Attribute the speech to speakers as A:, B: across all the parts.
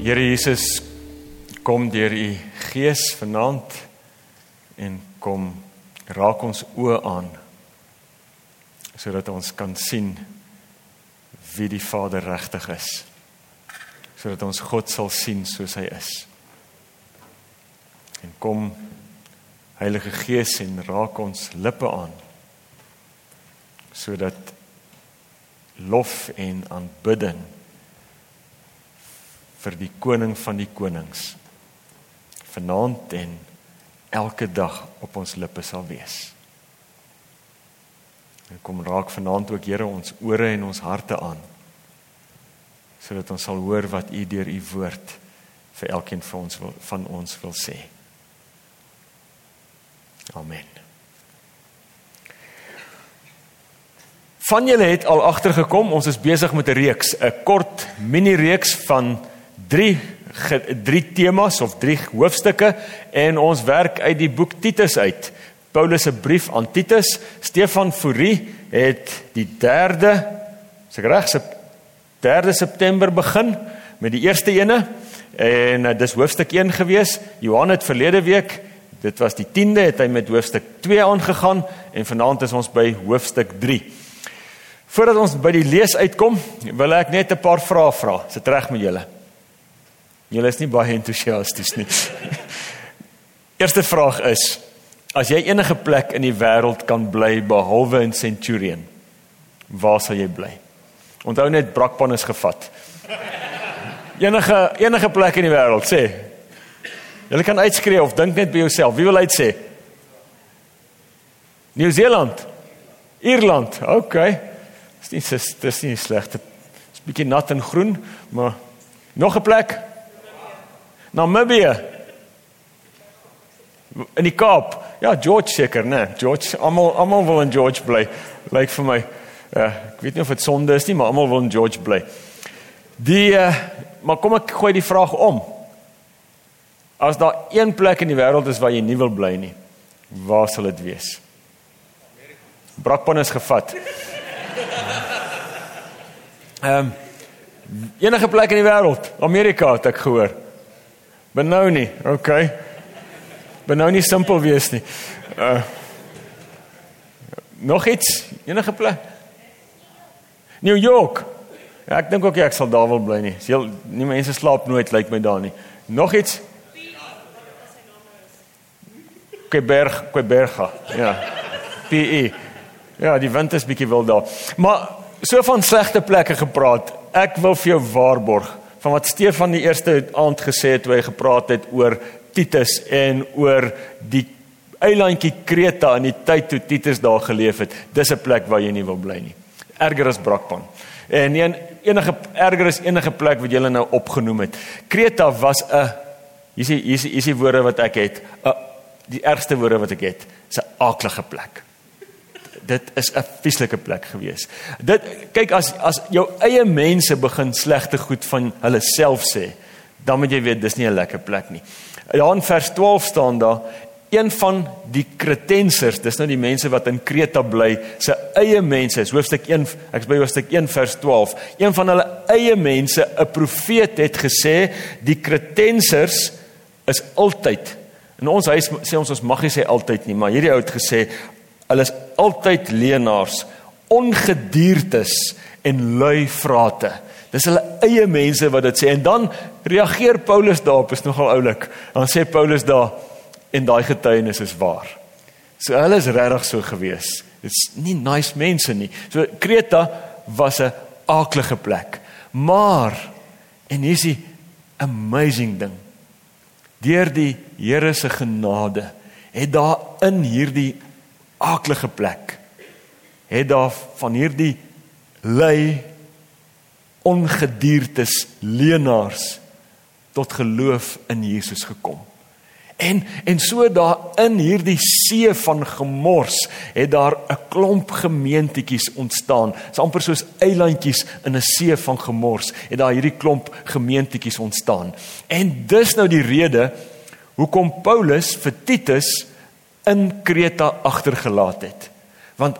A: Here Jesus kom deur u gees vanaand en kom raak ons oë aan sodat ons kan sien wie die Vader regtig is. Sodat ons God sal sien soos hy is. En kom Heilige Gees en raak ons lippe aan sodat lof en aanbidding vir die koning van die konings vanaand en elke dag op ons lippe sal wees. En kom raak vanaand ook Here ons ore en ons harte aan sodat ons sal hoor wat U deur U woord vir elkeen van ons wil, van ons wil sê. Amen. Van julle het al agtergekom, ons is besig met 'n reeks, 'n kort mini reeks van drie drie temas of drie hoofstukke en ons werk uit die boek Titus uit. Paulus se brief aan Titus. Stefan Fourie het die 3de se reg se 3de September begin met die eerste ene en uh, dis hoofstuk 1 gewees. Johan het verlede week, dit was die 10de, het hy met hoofstuk 2 aangegaan en vanaand is ons by hoofstuk 3. Voordat ons by die lees uitkom, wil ek net 'n paar vrae vra. Is dit reg met julle? Julle is nie baie entoesiasties nie. Eerste vraag is: As jy enige plek in die wêreld kan bly behalwe in Centurion, waar sal jy bly? Onthou net brakpan is gevat. Enige enige plek in die wêreld, sê. Jy kan uitskree of dink net by jouself. Wie wil uit sê? Nieu-Seeland. Ierland. OK. Dis nie dis nie slegte. Dis bietjie nat en groen, maar nog 'n plek. Namibië. In die Kaap. Ja, George seker, né? George, almal almal wil in George bly. Lyk like vir my. Ja, ek weet nie of dit sonde is nie, maar almal wil in George bly. Die uh, maar kom ek gooi die vraag om. As daar een plek in die wêreld is waar jy nie wil bly nie, waar sal dit wees? Brakpan is gevat. Ehm um, enige plek in die wêreld, Amerika het ek gehoor. Benou nie, okay. Benou nie simpel wees nie. Uh Nog iets? Enige plek? New York. Ja, ek dink ook ek sal daar wil bly nie. Seel nie mense slaap nooit lyk like my daar nie. Nog iets? Quebec, Queberga. Ja. PE. Ja, die wind is bietjie wil daar. Maar so van slegte plekke gepraat. Ek wil vir jou waarborg van wat Stefan die eerste aand gesê het toe hy gepraat het oor Titus en oor die eilandjie Kreta in die tyd toe Titus daar geleef het. Dis 'n plek waar jy nie wil bly nie. Erger as Brakpan. En een, enige erger is enige plek wat jy nou opgenoem het. Kreta was 'n hier is hier is die woorde wat ek het. 'n die ergste woorde wat ek het. 'n aaklige plek dit is 'n vieslike plek gewees. Dit kyk as as jou eie mense begin slegte goed van hulle self sê, dan moet jy weet dis nie 'n lekker plek nie. Daar in vers 12 staan daar een van die Kretensers, dis nou die mense wat in Kreta bly, se eie mense, is hoofstuk 1, ek is by hoofstuk 1 vers 12. Een van hulle eie mense, 'n profeet het gesê die Kretensers is altyd In ons huis sê ons ons mag nie sê altyd nie, maar hierdie ou het gesê Hulle is altyd leenaars, ongediertes en lui vrate. Dis hulle eie mense wat dit sê en dan reageer Paulus daarop is nogal oulik. Dan sê Paulus daar en daai getuienis is waar. So hulle is regtig so gewees. Dit's nie nice mense nie. So Kreta was 'n aaklige plek. Maar en hier's die amazing ding. Deur die Here se genade het daar in hierdie aaklige plek het daar van hierdie lui ongediertes leenaars tot geloof in Jesus gekom. En en so daar in hierdie see van gemors het daar 'n klomp gemeentetjies ontstaan. Dit is amper soos eilandjies in 'n see van gemors het daar hierdie klomp gemeentetjies ontstaan. En dis nou die rede hoekom Paulus vir Titus in Kreta agtergelaat het. Want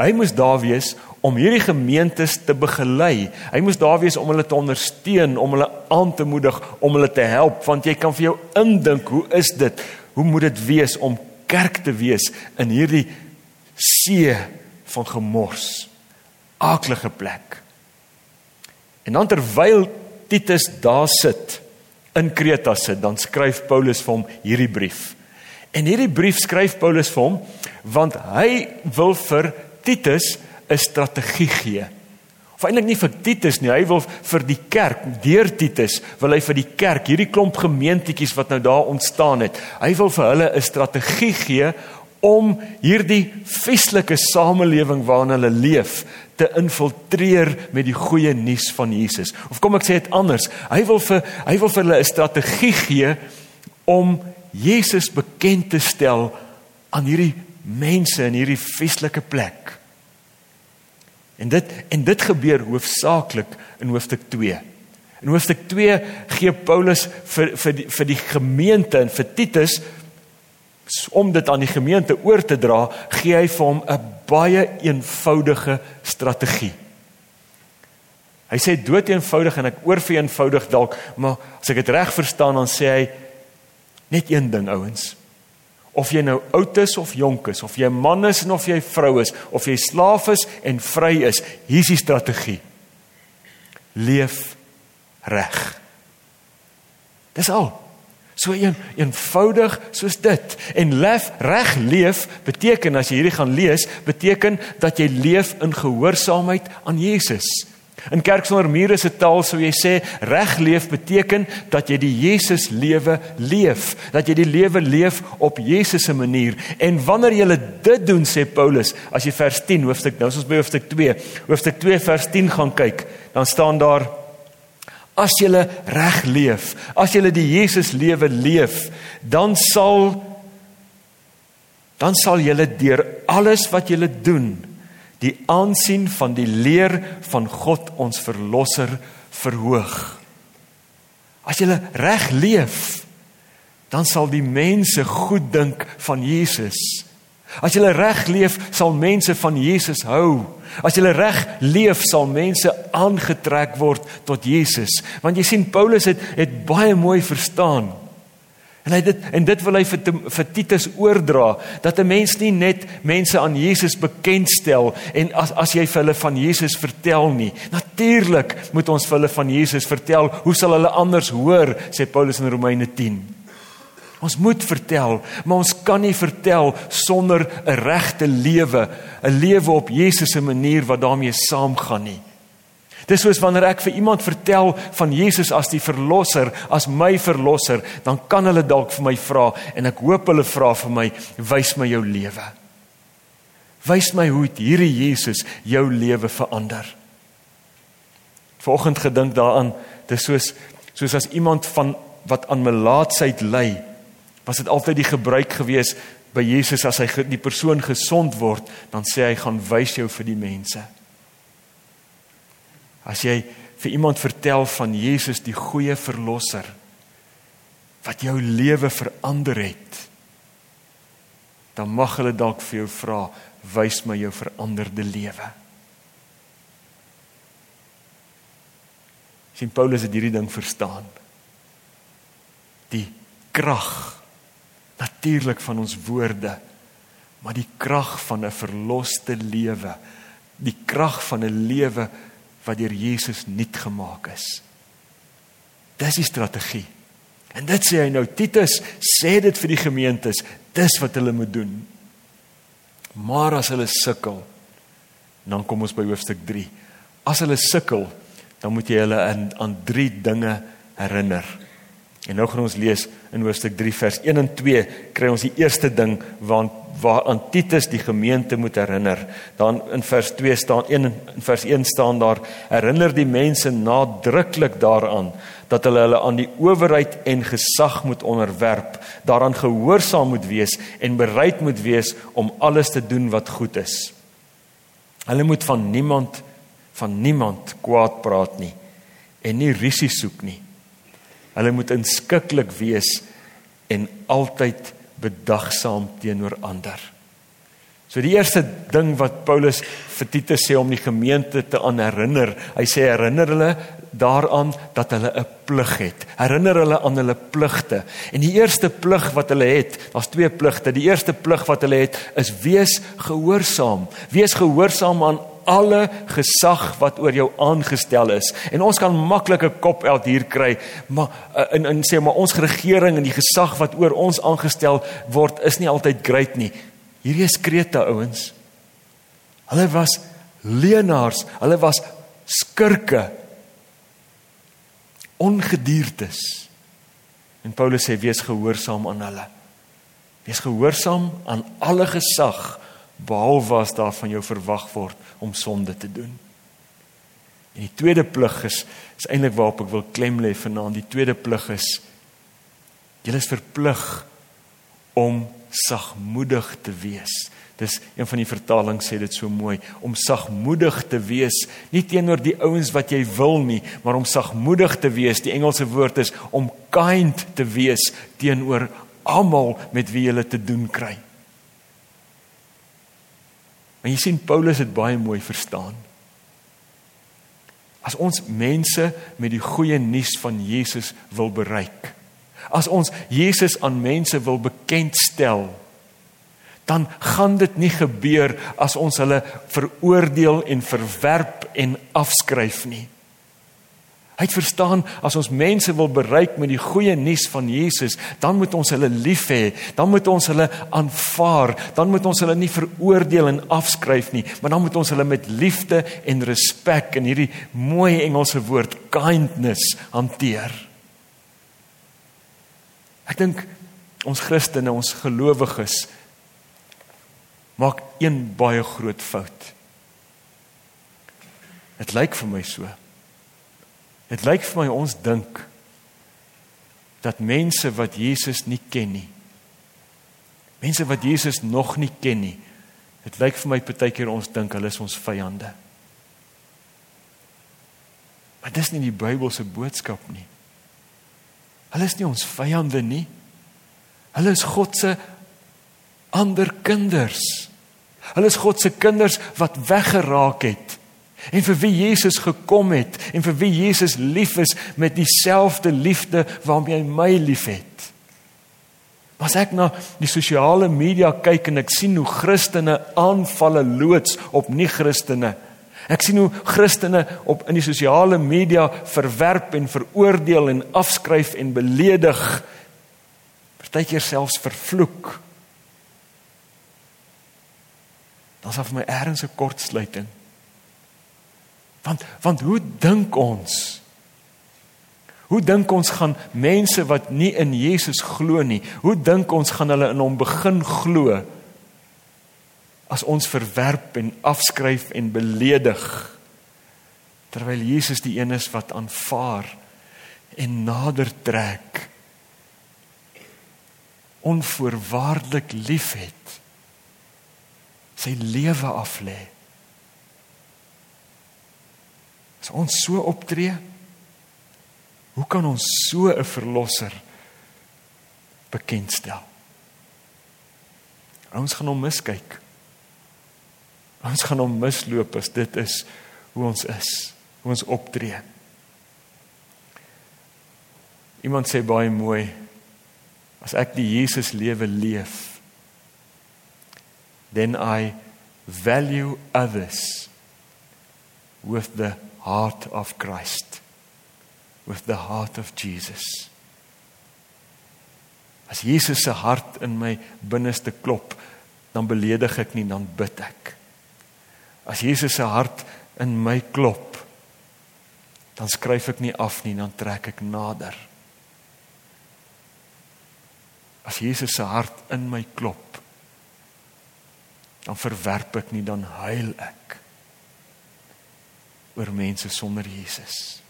A: hy moes daar wees om hierdie gemeentes te begelei. Hy moes daar wees om hulle te ondersteun, om hulle aan te moedig, om hulle te help, want jy kan vir jou indink, hoe is dit? Hoe moet dit wees om kerk te wees in hierdie see van gemors? Aaklige plek. En dan terwyl Titus daar sit in Kreta sit, dan skryf Paulus vir hom hierdie brief. En hierdie brief skryf Paulus vir hom want hy wil vir Titus 'n strategie gee. Of eintlik nie vir Titus nie, hy wil vir die kerk, deur Titus, wil hy vir die kerk, hierdie klomp gemeentetjies wat nou daar ontstaan het, hy wil vir hulle 'n strategie gee om hierdie feestelike samelewing waarin hulle leef te infiltreer met die goeie nuus van Jesus. Of kom ek sê dit anders, hy wil vir hy wil vir hulle 'n strategie gee om Jesus bekend te stel aan hierdie mense in hierdie feestelike plek. En dit en dit gebeur hoofsaaklik in hoofstuk 2. In hoofstuk 2 gee Paulus vir vir die, vir die gemeente en vir Titus om dit aan die gemeente oor te dra, gee hy vir hom 'n baie eenvoudige strategie. Hy sê dood eenvoudig en ek oorvereenvoudig dalk, maar as ek dit reg verstaan dan sê hy net een ding ouens. Of jy nou oud is of jonk is, of jy man is of jy vrou is, of jy slaaf is en vry is, hier's die strategie. Leef reg. Dis al. So een eenvoudig soos dit. En lef reg leef beteken as jy hierdie gaan lees, beteken dat jy leef in gehoorsaamheid aan Jesus. In kerk sonder mure se taal sou jy sê reg leef beteken dat jy die Jesus lewe leef, dat jy die lewe leef op Jesus se manier. En wanneer jy dit doen sê Paulus, as jy vers 10 hoofstuk nou ons by hoofstuk 2, hoofstuk 2 vers 10 gaan kyk, dan staan daar as jy reg leef, as jy die Jesus lewe leef, dan sal dan sal jy deur alles wat jy doen die aansien van die leer van God ons verlosser verhoog. As jy reg leef, dan sal die mense goed dink van Jesus. As jy reg leef, sal mense van Jesus hou. As jy reg leef, sal mense aangetrek word tot Jesus. Want jy sien Paulus het het baie mooi verstaan En hy dit en dit wil hy vir vir Titus oordra dat 'n mens nie net mense aan Jesus bekendstel en as as jy vir hulle van Jesus vertel nie. Natuurlik moet ons vir hulle van Jesus vertel. Hoe sal hulle anders hoor? sê Paulus in Romeine 10. Ons moet vertel, maar ons kan nie vertel sonder 'n regte lewe, 'n lewe op Jesus se manier wat daarmee saamgaan nie. Dis soos wanneer ek vir iemand vertel van Jesus as die verlosser, as my verlosser, dan kan hulle dalk vir my vra en ek hoop hulle vra vir my, wys my jou lewe. Wys my hoe hierdie Jesus jou lewe verander. Vanoggend gedink daaraan, dis soos soos as iemand van wat aan melaatsheid ly, was dit altyd die gebruik gewees by Jesus as hy die persoon gesond word, dan sê hy gaan wys jou vir die mense. As jy vir iemand vertel van Jesus die goeie verlosser wat jou lewe verander het, dan mag hulle dalk vir jou vra, wys my jou veranderde lewe. Sien Paulus het hierdie ding verstaan. Die krag natuurlik van ons woorde, maar die krag van 'n verloste lewe, die krag van 'n lewe wat deur Jesus nuut gemaak is. Dis die strategie. En dit sê hy nou Titus, sê dit vir die gemeentes, dis wat hulle moet doen. Maar as hulle sukkel, dan kom ons by hoofstuk 3. As hulle sukkel, dan moet jy hulle aan aan drie dinge herinner. En nou gaan ons lees in hoofstuk 3 vers 1 en 2 kry ons die eerste ding waar waar aan Titus die gemeente moet herinner. Dan in vers 2 staan 1 in vers 1 staan daar herinner die mense nadruklik daaraan dat hulle hulle aan die owerheid en gesag moet onderwerp, daaraan gehoorsaam moet wees en bereid moet wees om alles te doen wat goed is. Hulle moet van niemand van niemand kwaad praat nie en nie risie soek nie. Hulle moet inskikkelik wees en altyd bedagsaam teenoor ander. So die eerste ding wat Paulus vir Titus sê om die gemeente te aan herinner, hy sê herinner hulle daaraan dat hulle 'n plig het. Herinner hulle aan hulle pligte. En die eerste plig wat hulle het, daar's twee pligte. Die eerste plig wat hulle het is wees gehoorsaam. Wees gehoorsaam aan alle gesag wat oor jou aangestel is. En ons kan maklik 'n kop uit hier kry, maar eh, in in sê maar ons regering en die gesag wat oor ons aangestel word is nie altyd great nie. Hierdie is krete ouens. Hulle was leenaars, hulle was skurke ongediertes. En Paulus sê wees gehoorsaam aan hulle. Wees gehoorsaam aan alle gesag behalwe as daar van jou verwag word om sonde te doen. En die tweede plig is is eintlik waarop ek wil klem lê vanaand. Die tweede plig is jy is verplig om sagmoedig te wees. Dis een van die vertalings sê dit so mooi om sagmoedig te wees, nie teenoor die ouens wat jy wil nie, maar om sagmoedig te wees. Die Engelse woord is om kind te wees teenoor almal met wie jy te doen kry. En jy sien Paulus het baie mooi verstaan. As ons mense met die goeie nuus van Jesus wil bereik, as ons Jesus aan mense wil bekendstel, dan gaan dit nie gebeur as ons hulle veroordeel en verwerp en afskryf nie. Hy het verstaan as ons mense wil bereik met die goeie nuus van Jesus, dan moet ons hulle lief hê, dan moet ons hulle aanvaar, dan moet ons hulle nie veroordeel en afskryf nie, maar dan moet ons hulle met liefde en respek en hierdie mooi Engelse woord kindness hanteer. Ek dink ons Christene, ons gelowiges maak een baie groot fout. Dit lyk vir my so. Dit lyk vir my ons dink dat mense wat Jesus nie ken nie. Mense wat Jesus nog nie ken nie. Dit lyk vir my partykeer ons dink hulle is ons vyande. Maar dis nie die Bybelse boodskap nie. Hulle is nie ons vyande nie. Hulle is God se ander kinders. Hulle is God se kinders wat weggeraak het en vir wie Jesus gekom het en vir wie Jesus lief is met dieselfde liefde waarmee hy my liefhet. As ek na die sosiale media kyk en ek sien hoe Christene aanvalle loods op nie-Christene. Ek sien hoe Christene op in die sosiale media verwerp en veroordeel en afskryf en beledig. Partykeer selfs vervloek. dan sal vir my ergens 'n kortsluiting. Want want hoe dink ons? Hoe dink ons gaan mense wat nie in Jesus glo nie, hoe dink ons gaan hulle in hom begin glo? As ons verwerp en afskryf en beledig terwyl Jesus die een is wat aanvaar en nader trek onvoorwaardelik liefhet sy lewe af lê. As ons so optree, hoe kan ons so 'n verlosser bekendstel? Ons gaan hom miskyk. Ons gaan hom misloop as dit is hoe ons is, hoe ons optree. Iemand sê baie mooi as ek die Jesus lewe leef then I value others with the heart of Christ, with the heart of Jesus. As Jesus se hart in my binneste klop, dan beledig ek nie, dan bid ek. As Jesus se hart in my klop, dan skryf ek nie af nie, dan trek ek nader. As Jesus se hart in my klop, dan verwerp ek nie dan huil ek oor mense sonder Jesus.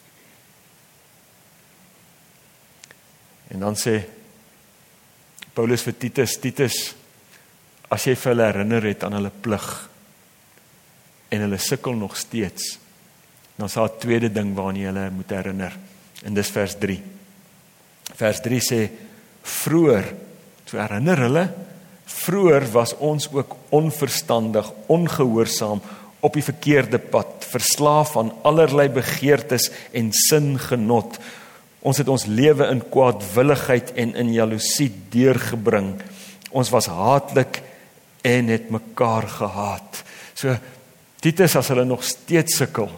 A: En dan sê Paulus vir Titus, Titus, as jy vir hulle herinner het aan hulle plig en hulle sukkel nog steeds, dan is daar 'n tweede ding waaraan jy hulle moet herinner. En dis vers 3. Vers 3 sê vroeër, so herinner hulle Vroer was ons ook onverstandig, ongehoorsaam, op die verkeerde pad, verslaaf aan allerlei begeertes en singenot. Ons het ons lewe in kwaadwilligheid en in jaloesie deurgebring. Ons was haatlik en het mekaar gehaat. So Titus as hulle nog steeds sukkel,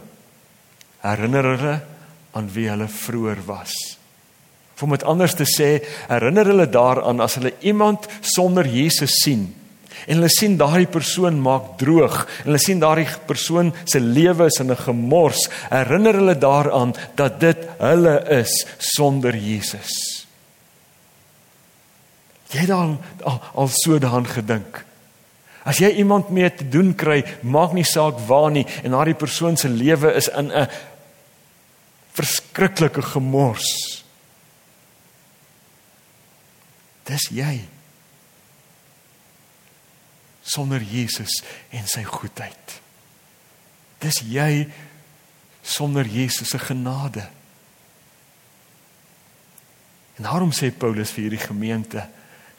A: herinner hulle aan wie hulle vroeër was. Om dit anders te sê, herinner hulle daaraan as hulle iemand sonder Jesus sien en hulle sien daardie persoon maak droog en hulle sien daardie persoon se lewe is in 'n gemors, herinner hulle daaraan dat dit hulle is sonder Jesus. Jy dan al, al so daaraan gedink. As jy iemand mee te doen kry, maak nie saak waar nie en daardie persoon se lewe is in 'n verskriklike gemors. Dis jy. Sonder Jesus en sy goedheid. Dis jy sonder Jesus se genade. En daarom sê Paulus vir hierdie gemeente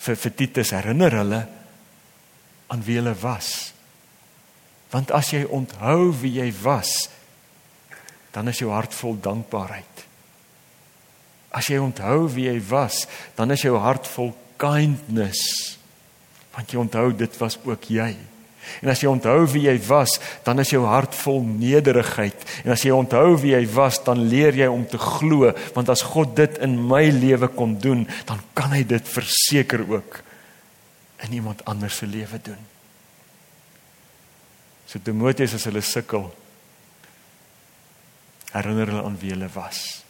A: vir vir Titus herinner hulle aan wie hulle was. Want as jy onthou wie jy was, dan is jou hart vol dankbaarheid. As jy onthou wie jy was, dan is jou hart vol kindness. Want jy onthou dit was ook jy. En as jy onthou wie jy was, dan is jou hart vol nederigheid. En as jy onthou wie jy was, dan leer jy om te glo, want as God dit in my lewe kon doen, dan kan hy dit verseker ook in iemand anders se lewe doen. So Timoteus as hulle sukkel, herinner hulle aan wie hulle was,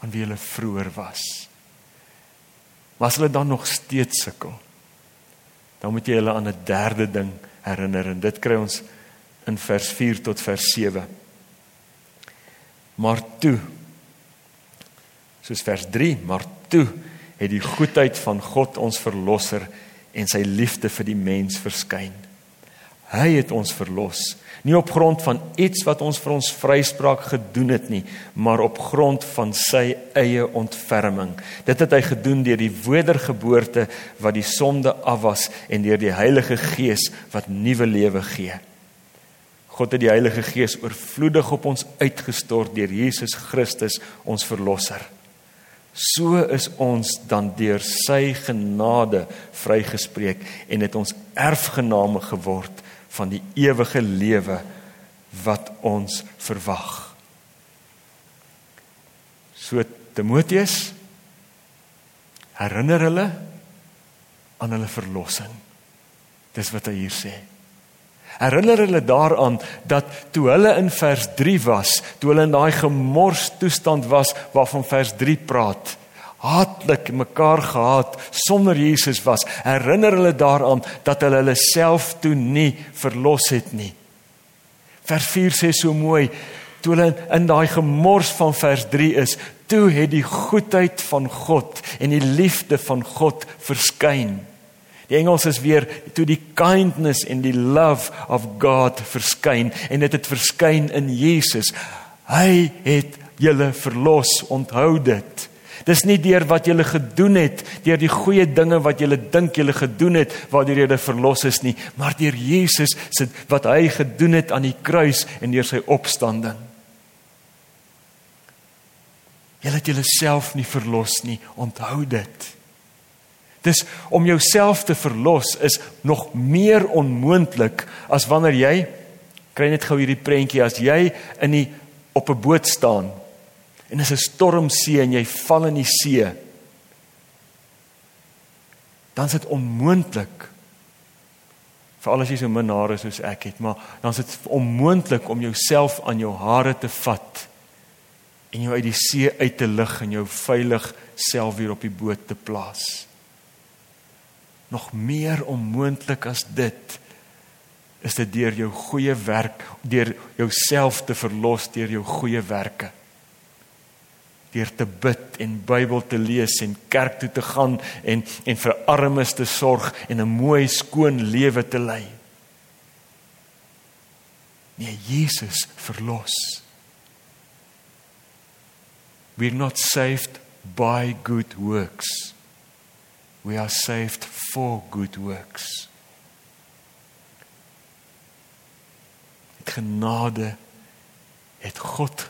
A: aan wie hulle vroeër was. Maar as hulle dan nog steeds sukkel, dan moet jy hulle aan 'n derde ding herinner en dit kry ons in vers 4 tot vers 7. Maar toe soos vers 3, maar toe het die goedheid van God ons verlosser en sy liefde vir die mens verskyn. Hy het ons verlos, nie op grond van iets wat ons vir ons vryspraak gedoen het nie, maar op grond van sy eie ontferming. Dit het hy gedoen deur die wedergeboorte wat die sonde afwas en deur die Heilige Gees wat nuwe lewe gee. God het die Heilige Gees oorvloedig op ons uitgestort deur Jesus Christus ons verlosser. So is ons dan deur sy genade vrygespreek en het ons erfgename geword van die ewige lewe wat ons verwag. So Timoteus herinner hulle aan hulle verlossing. Dis wat hy hier sê. Herinner hulle daaraan dat toe hulle in vers 3 was, toe hulle in daai gemors toestand was waarvan vers 3 praat, haatlik mekaar gehaat sonder Jesus was, herinner hulle daaraan dat hulle hulle self toe nie verlos het nie. Vers 4 sê so mooi, toe hulle in daai gemors van vers 3 is, toe het die goedheid van God en die liefde van God verskyn. Die Engels is weer toe die kindness en die love of God verskyn en dit het verskyn in Jesus. Hy het julle verlos, onthou dit. Dis nie deur wat jy gedoen het, deur die goeie dinge wat jy dink jy gedoen het waardeur jy verlos is nie, maar deur Jesus se wat hy gedoen het aan die kruis en deur sy opstanding. Jy het jouself nie verlos nie, onthou dit. Dis om jouself te verlos is nog meer onmoontlik as wanneer jy kry net gou hierdie prentjie as jy in die op 'n boot staan en is 'n stormsee en jy val in die see dan is dit onmoontlik vir al as jy so min hare soos ek het maar dan is dit onmoontlik om jouself aan jou hare te vat en jou uit die see uit te lig en jou veilig self weer op die boot te plaas. Nog meer onmoontlik as dit is dit deur jou goeie werk deur jouself te verlos deur jou goeie werke deur te bid en Bybel te lees en kerk toe te gaan en en vir armes te sorg en 'n mooi skoon lewe te lei. Nee Jesus verlos. We're not saved by good works. We are saved for good works. Genade het God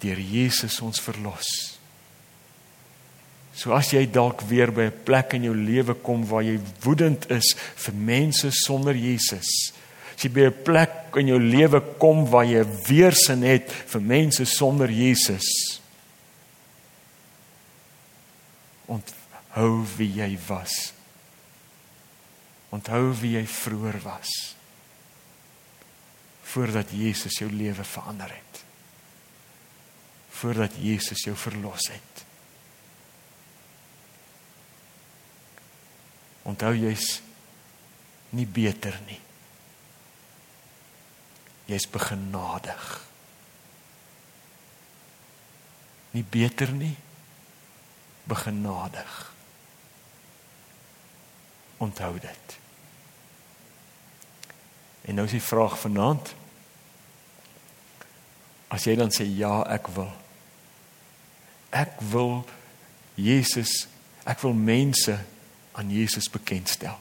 A: deur Jesus ons verlos. So as jy dalk weer by 'n plek in jou lewe kom waar jy woedend is vir mense sonder Jesus. As jy by 'n plek in jou lewe kom waar jy weerstand het vir mense sonder Jesus. Onthou wie jy was. Onthou wie jy vroeër was. Voordat Jesus jou lewe verander het. Voordat Jesus jou verlos het. Onthou jy's nie beter nie. Jy's begenadig. Nie beter nie begenadig. Onthou dit. En nou is die vraag vanaand as jy dan sê ja, ek wil. Ek wil Jesus, ek wil mense aan Jesus bekendstel.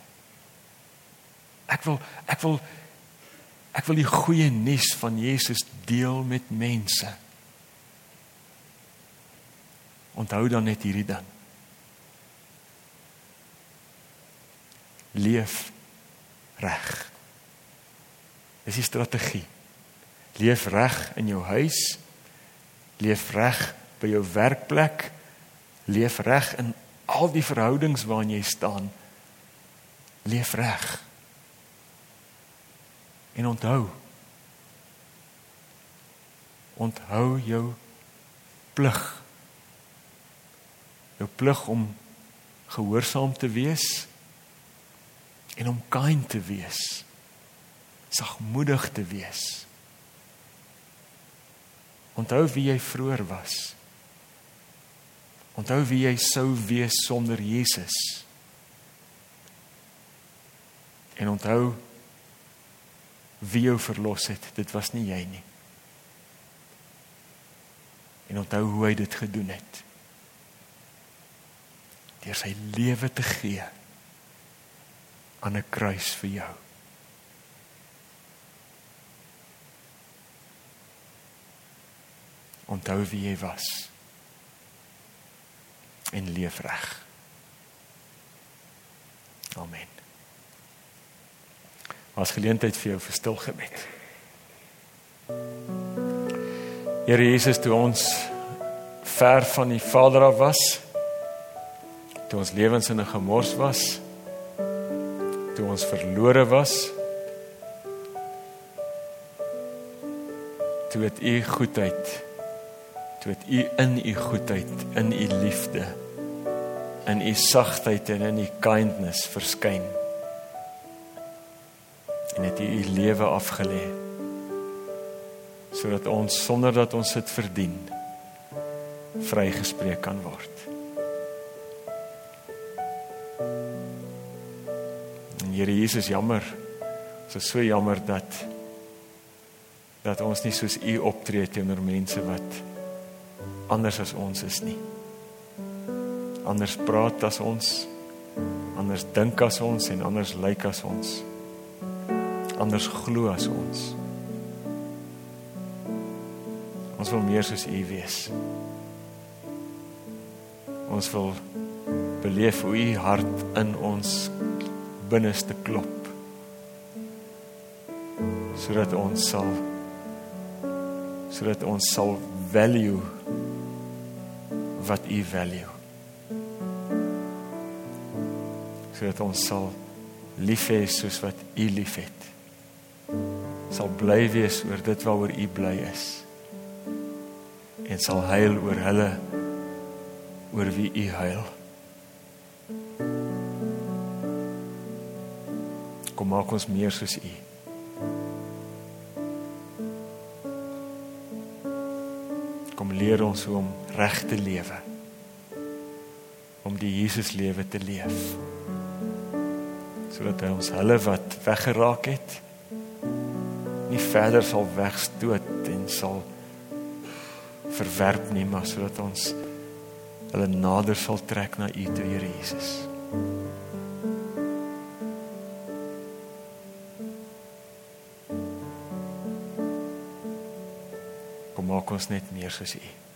A: Ek wil ek wil ek wil die goeie nuus van Jesus deel met mense. Onthou dan net hierdie ding. Leef reg. Dis die strategie. Leef reg in jou huis. Leef reg by jou werkplek. Leef reg in al die verhoudings waarin jy staan. Leef reg. En onthou. Onthou jou plig jou plig om gehoorsaam te wees en om kind te wees. Sagmoedig te wees. Onthou wie jy vroeër was. Onthou wie jy sou wees sonder Jesus. En onthou wie jou verlos het. Dit was nie jy nie. En onthou hoe hy dit gedoen het deur sy lewe te gee aan 'n kruis vir jou. Onthou wie jy was en leef reg. Amen. Was geleentheid vir jou vir stil gebed. Here Jesus, toe ons ver van die Vader af was, toe ons lewens in 'n gemors was toe ons verlore was toe het u goedheid toe het u in u goedheid in u liefde in u sagtheid en in u kindness verskyn en het u u lewe afgelê sodat ons sonder dat ons dit verdien vrygespreek kan word Here Jesus, jammer. Dit is so jammer dat dat ons nie soos U optree teenoor mense wat anders as ons is nie. Anders praat as ons, anders dink as ons en anders lyk as ons. Anders glo as ons. Ons wil meer soos U wees. Ons wil beleef hoe U hart in ons binneste klop sodat ons sal sodat ons sal value wat u value sodat ons sal lief hê soos wat u liefhet sal bly wees oor dit waaroor u bly is. En sal huil oor hulle oor wie u huil. Kom maak ons meer soos U. Kom leer ons hoe om reg te lewe. Om die Jesus lewe te leef. Sodat hy ons hulle wat weggeraak het nie verder sal wegstoot en sal verwerp nie, maar sodat ons hulle nader sal trek na U, Here Jesus. Kom maak ons net meer soos U.